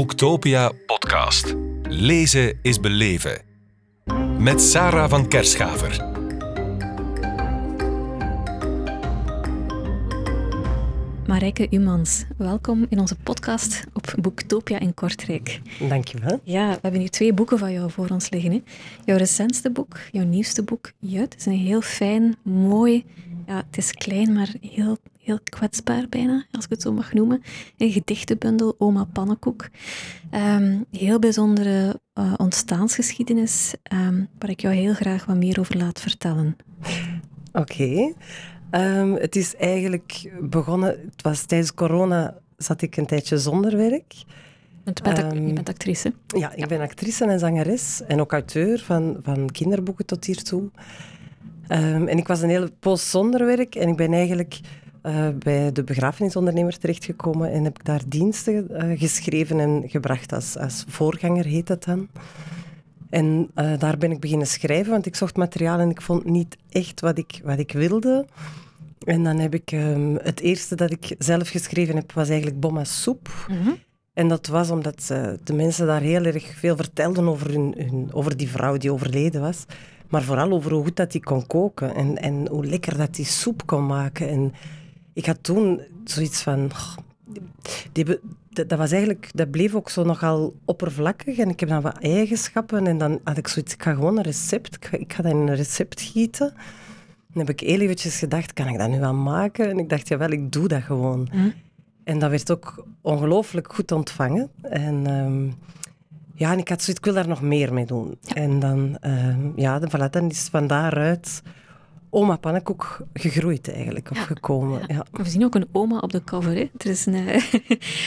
Boektopia podcast. Lezen is beleven. Met Sarah van Kerschaver. Marijke Umans, welkom in onze podcast op Boektopia in Kortrijk. Dankjewel. Ja, we hebben hier twee boeken van jou voor ons liggen. Hè. Jouw recentste boek, jouw nieuwste boek, Jut, is een heel fijn, mooi, ja, het is klein, maar heel, heel kwetsbaar bijna, als ik het zo mag noemen. Een gedichtenbundel, Oma Pannenkoek. Ehm, heel bijzondere uh, ontstaansgeschiedenis, um, waar ik jou heel graag wat meer over laat vertellen. Oké. Um, het is eigenlijk begonnen, het was tijdens corona zat ik een tijdje zonder werk. Je bent, um, je bent actrice? Ja, ik ben actrice en zangeres en ook auteur van, van kinderboeken tot hiertoe. Um, en ik was een hele poos zonder werk en ik ben eigenlijk uh, bij de begrafenisondernemer terechtgekomen en heb daar diensten uh, geschreven en gebracht als, als voorganger, heet dat dan. En uh, daar ben ik beginnen schrijven, want ik zocht materiaal en ik vond niet echt wat ik, wat ik wilde. En dan heb ik um, het eerste dat ik zelf geschreven heb, was eigenlijk Bomma Soep. Mm -hmm. En dat was omdat uh, de mensen daar heel erg veel vertelden over, hun, hun, over die vrouw die overleden was. Maar vooral over hoe goed dat die kon koken en, en hoe lekker dat die soep kon maken. En ik had toen zoiets van... Oh, die, dat, dat, was eigenlijk, dat bleef ook zo nogal oppervlakkig. En ik heb dan wat eigenschappen. En dan had ik zoiets, ik ga gewoon een recept, ik ga, ik ga dat in een recept gieten. Dan heb ik heel eventjes gedacht, kan ik dat nu wel maken? En ik dacht, jawel, ik doe dat gewoon. Mm. En dat werd ook ongelooflijk goed ontvangen. En um, ja, en ik had zoiets, ik wil daar nog meer mee doen. En dan, um, ja, dan, voilà, dan is van daaruit oma pannenkoek gegroeid eigenlijk, of ja, gekomen. Ja. Ja. We zien ook een oma op de cover. Hè. Er is een,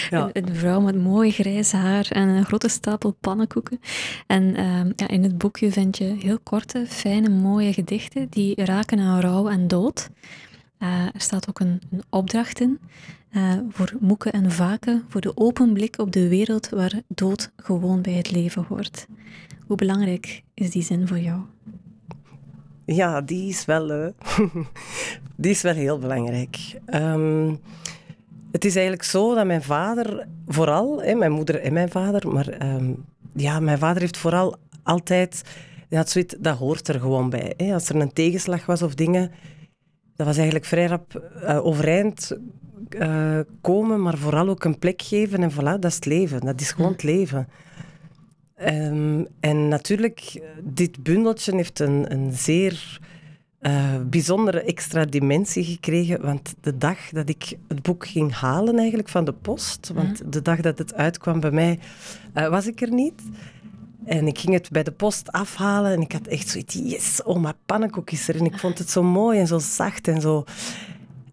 een, een, vrouw met mooi grijs haar en een grote stapel pannenkoeken. En um, in het boekje vind je heel korte, fijne, mooie gedichten die raken aan rouw en dood. Uh, er staat ook een, een opdracht in. Uh, voor moeken en vaken, voor de open blik op de wereld waar dood gewoon bij het leven hoort. Hoe belangrijk is die zin voor jou? Ja, die is wel, uh, die is wel heel belangrijk. Um, het is eigenlijk zo dat mijn vader vooral, hè, mijn moeder en mijn vader, maar um, ja, mijn vader heeft vooral altijd, had zoiets, dat hoort er gewoon bij. Hè. Als er een tegenslag was of dingen, dat was eigenlijk vrij rap uh, overeind uh, komen, maar vooral ook een plek geven en voilà, dat is het leven. Dat is gewoon het leven. Um, en natuurlijk, dit bundeltje heeft een, een zeer uh, bijzondere extra dimensie gekregen. Want de dag dat ik het boek ging halen eigenlijk van de post, want de dag dat het uitkwam bij mij, uh, was ik er niet. En ik ging het bij de post afhalen en ik had echt zoiets, yes, oh, maar pannenkoek is er. En ik vond het zo mooi en zo zacht en zo...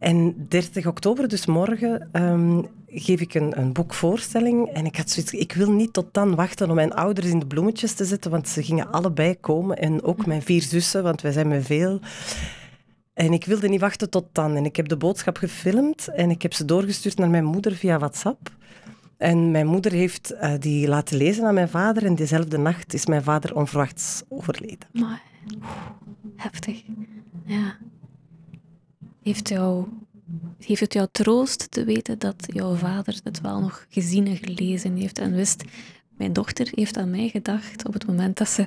En 30 oktober, dus morgen, um, geef ik een, een boekvoorstelling. En ik had zoiets, ik wil niet tot dan wachten om mijn ouders in de bloemetjes te zetten, want ze gingen allebei komen. En ook mijn vier zussen, want wij zijn met veel. En ik wilde niet wachten tot dan. En ik heb de boodschap gefilmd en ik heb ze doorgestuurd naar mijn moeder via WhatsApp. En mijn moeder heeft uh, die laten lezen aan mijn vader. En diezelfde nacht is mijn vader onverwachts overleden. Heftig. Ja. Heeft, jou, heeft het jou troost te weten dat jouw vader het wel nog gezien en gelezen heeft en wist... Mijn dochter heeft aan mij gedacht op het moment dat ze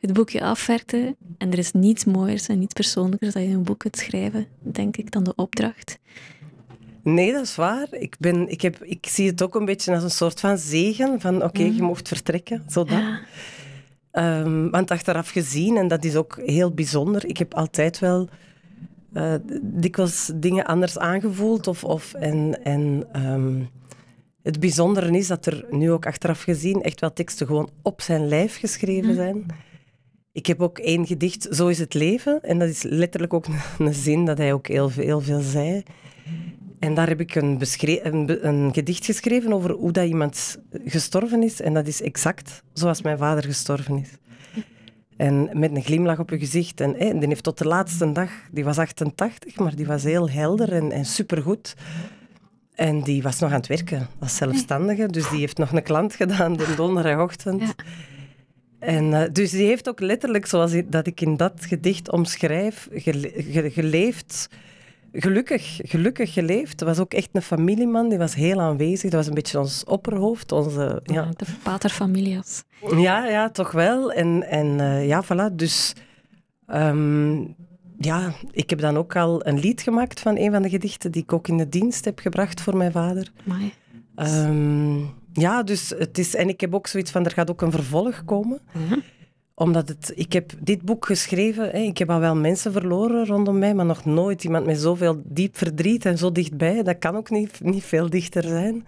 het boekje afwerkte. En er is niets mooiers en niets persoonlijkers dat je een boek kunt schrijven, denk ik, dan de opdracht. Nee, dat is waar. Ik, ben, ik, heb, ik zie het ook een beetje als een soort van zegen. Van oké, okay, mm. je mocht vertrekken. Zo dat. Ja. Um, want achteraf gezien, en dat is ook heel bijzonder, ik heb altijd wel uh, dikwijls dingen anders aangevoeld. Of, of, en en um, het bijzondere is dat er nu ook achteraf gezien echt wel teksten gewoon op zijn lijf geschreven zijn. Ik heb ook één gedicht, Zo is het leven. En dat is letterlijk ook een, een zin dat hij ook heel, heel veel zei. En daar heb ik een, een, een, gedicht geschreven over hoe dat iemand gestorven is. En dat is exact zoals mijn vader gestorven is. En met een glimlach op je gezicht. En die heeft tot de laatste dag, die was 88, maar die was heel helder en, en supergoed. En die was nog aan het werken als zelfstandige. Dus die heeft nog een klant gedaan de donderdagochtend. Ja. En, uh, dus die heeft ook letterlijk, zoals ik, dat ik in dat gedicht omschrijf, gele, ge, geleefd gelukkig, gelukkig geleefd. Was ook echt een familieman, die was heel aanwezig. Dat was een beetje ons opperhoofd. Onze, ja. De paterfamilias. Ja, ja, toch wel. En, en uh, ja, voilà. Dus ehm, ja, ik heb dan ook al een lied gemaakt van een van de gedichten die ik ook in de dienst heb gebracht voor mijn vader. Um, ja, dus het is... En ik heb ook zoiets van, er gaat ook een vervolg komen. Mhm. Omdat het... Ik heb dit boek geschreven, hè, ik heb al wel mensen verloren rondom mij, maar nog nooit iemand met zoveel diep verdriet en zo dichtbij. Dat kan ook niet, niet veel dichter zijn.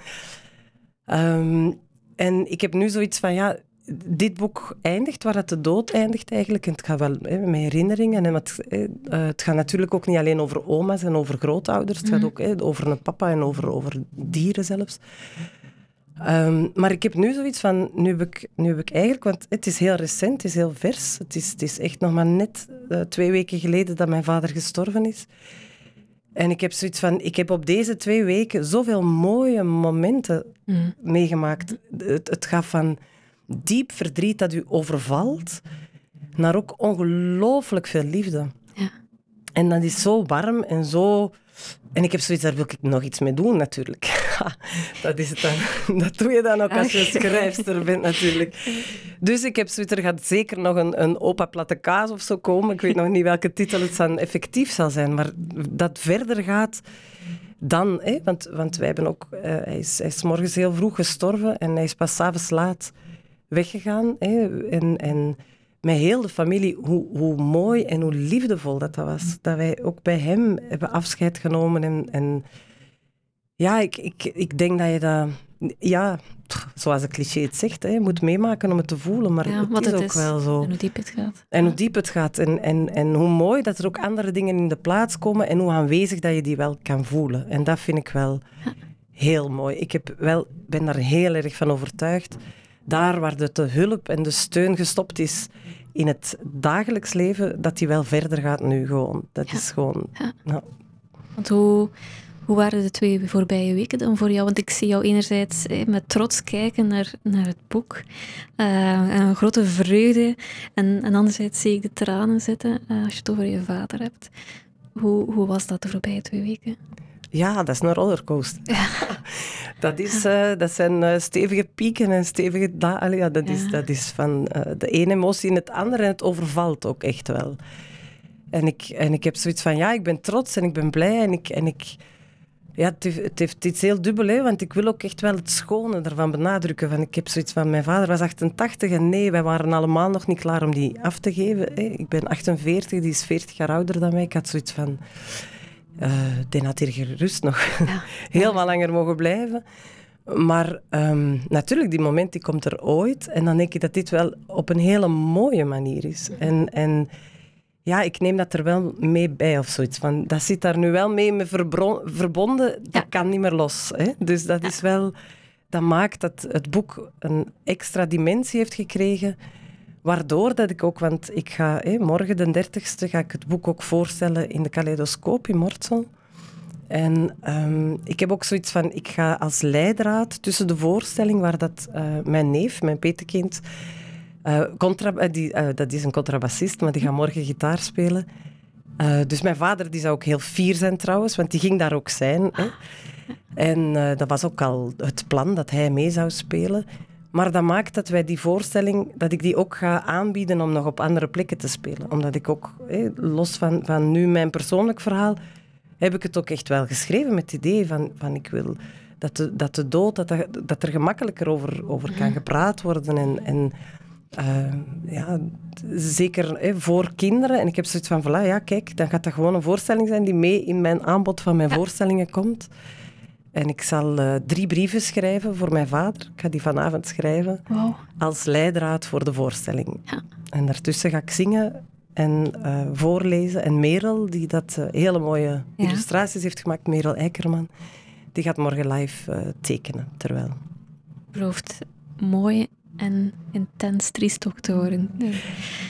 Um, en ik heb nu zoiets van, ja, dit boek eindigt waar het de dood eindigt eigenlijk. En het gaat wel hè, met herinneringen. En het, uh, het gaat natuurlijk ook niet alleen over oma's en over grootouders. Het gaat mhm. ook hè, over een papa en over, over dieren zelfs. Um, maar ik heb nu zoiets van, nu heb, ik, nu heb ik eigenlijk, want het is heel recent, het is heel vers. Het is, het is echt nog maar net uh, twee weken geleden dat mijn vader gestorven is. En ik heb zoiets van, ik heb op deze twee weken zoveel mooie momenten mm. meegemaakt. Het, het gaat van diep verdriet dat u overvalt, naar ook ongelooflijk veel liefde. Ja. En dat is zo warm en zo... En ik heb zoiets, daar wil ik nog iets mee doen, natuurlijk. dat is het dan. Dat doe je dan ook als je schrijfster bent, natuurlijk. Dus ik heb zoiets, er gaat zeker nog een, een opa platte kaas of zo komen. Ik weet nog niet welke titel het dan effectief zal zijn, maar dat verder gaat dan... Hè, want, want wij hebben ook... Uh, hij, is, hij is morgens heel vroeg gestorven en hij is pas s'avonds laat weggegaan. Hè, en, en met heel de familie, hoe, hoe mooi en hoe liefdevol dat, dat was. Dat wij ook bij hem hebben afscheid genomen. En, en ja, ik, ik, ik denk dat je dat... Ja, zoals het cliché het zegt, hè, je moet meemaken om het te voelen. Maar ja, het is ook wel zo. En hoe diep het gaat. En hoe diep het gaat. En, en, en hoe mooi dat er ook andere dingen in de plaats komen en hoe aanwezig dat je die wel kan voelen. En dat vind ik wel heel mooi. Ik heb wel, ben daar heel erg van overtuigd daar waar de, hulp en de steun gestopt is in het dagelijks leven, dat die wel verder gaat nu gewoon. Dat is gewoon... Ja. Want hoe, hoe waren de twee voorbije weken dan voor jou? Want ik zie jou enerzijds met trots kijken naar, naar het boek. Uh, een grote vreugde. En, en anderzijds zie ik de tranen zitten uh, als je het over je vader hebt. Hoe, hoe was dat de voorbije twee weken? Ja, dat is een rollercoaster. Ja. dat, is, uh, dat zijn uh, stevige pieken en stevige dalen. Ja, dat, is, dat is van uh, de ene emotie in het andere en het overvalt ook echt wel. En ik, en ik heb zoiets van, ja, ik ben trots en ik ben blij en ik... En ik ja, het heeft, het heeft iets heel dubbel, hè, want ik wil ook echt wel het schone ervan benadrukken. Van, ik heb zoiets van, mijn vader was 88 en nee, wij waren allemaal nog niet klaar om die af te geven. Hè. Ik ben 48, die is 40 jaar ouder dan mij. Ik had zoiets van uh, die had hier gerust nog ja. heel wat langer mogen blijven. Maar um, natuurlijk, die moment die komt er ooit. En dan denk ik dat dit wel op een hele mooie manier is. En, en ja, ik neem dat er wel mee bij of zoiets. Van, dat zit daar nu wel mee me verbonden. Dat kan niet meer los. Hè? Dus dat is wel... Dat maakt dat het boek een extra dimensie heeft gekregen Waardoor dat ik ook, want ik ga morgen de 30ste ga ik het boek ook voorstellen in de Kaleidoscoop in Mortsel. En um, ik heb ook zoiets van, ik ga als leidraad tussen de voorstelling waar dat uh, mijn neef, mijn petekind, uh, contra, uh, die, dat is een contrabassist, maar die gaat morgen gitaar spelen. dus mijn vader die zou ook heel fier zijn trouwens, want die ging daar ook zijn. Hè. En dat was ook al het plan dat hij mee zou spelen. Maar dat maakt dat wij die voorstelling, dat ik die ook ga aanbieden om nog op andere plekken te spelen. Omdat ik ook, los van, van nu mijn persoonlijk verhaal, heb ik het ook echt wel geschreven met het idee van, van ik wil dat de, dat de dood, dat, dat er gemakkelijker over, over kan gepraat worden. En, en uh, ja, zeker voor kinderen. En ik heb zoiets van, voilà, ja, kijk, dan gaat dat gewoon een voorstelling zijn die mee in mijn aanbod van mijn voorstellingen komt. En ik zal uh, drie brieven schrijven voor mijn vader. Ik ga die vanavond schrijven. Wow. Als leidraad voor de voorstelling. Ja. En daartussen ga ik zingen en uh, voorlezen. En Merel, die dat uh, hele mooie illustraties heeft gemaakt, Merel Eikerman, die gaat morgen live tekenen. Terwijl. Belooft mooi en intens triest ook te worden.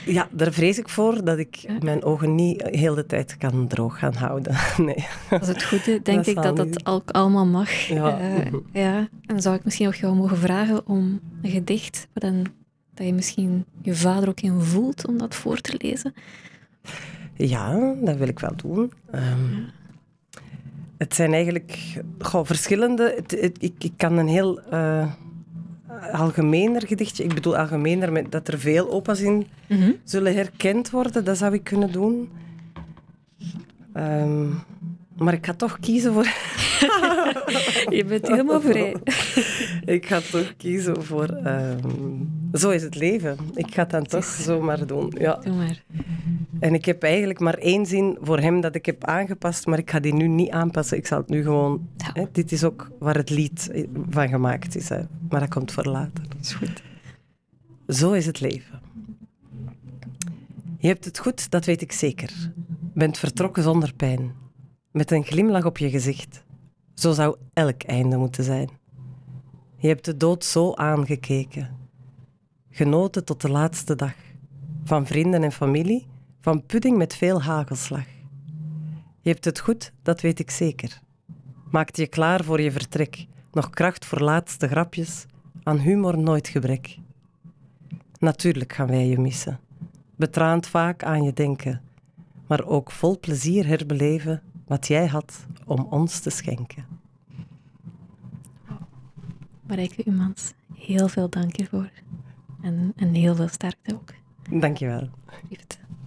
Ja, daar vrees ik voor dat ik mijn ogen niet heel de tijd kan droog gaan houden. Nee. Dat is het goede, denk ik dat dat ook allemaal mag. Ja. Uh, ja. En dan zou ik misschien nog jou mogen vragen om een gedicht, dan, dat je misschien je vader ook in voelt om dat voor te lezen. Ja, dat wil ik wel doen. Um, het zijn eigenlijk goh, verschillende. Het, ik, ik kan een heel uh, algemener gedichtje. Ik bedoel algemener met dat er veel opa's in mhm. zullen herkend worden. Dat zou ik kunnen doen. Um, maar ik ga toch kiezen voor. Je bent helemaal vrij. ik ga toch kiezen voor. Um... Zo is het leven. Ik ga het dan toch zomaar doen. Ja. Doe maar. En ik heb eigenlijk maar één zin voor hem dat ik heb aangepast, maar ik ga die nu niet aanpassen. Ik zal het nu gewoon. Hè, dit is ook waar het lied van gemaakt is, hè. maar dat komt voor later. Is goed. Zo is het leven. Je hebt het goed, dat weet ik zeker. Bent vertrokken zonder pijn met een glimlach op je gezicht. Zo zou elk einde moeten zijn. Je hebt de dood zo aangekeken. Genoten tot de laatste dag. Van vrienden en familie, van pudding met veel hagelslag. Je hebt het goed, dat weet ik zeker. Maakt je klaar voor je vertrek. Nog kracht voor laatste grapjes. Aan humor nooit gebrek. Natuurlijk gaan wij je missen. Betraand vaak aan je denken. Maar ook vol plezier herbeleven wat jij had om ons te schenken. Marijke Umans, heel veel dank hiervoor. En, en heel veel sterkte ook. Dank je wel.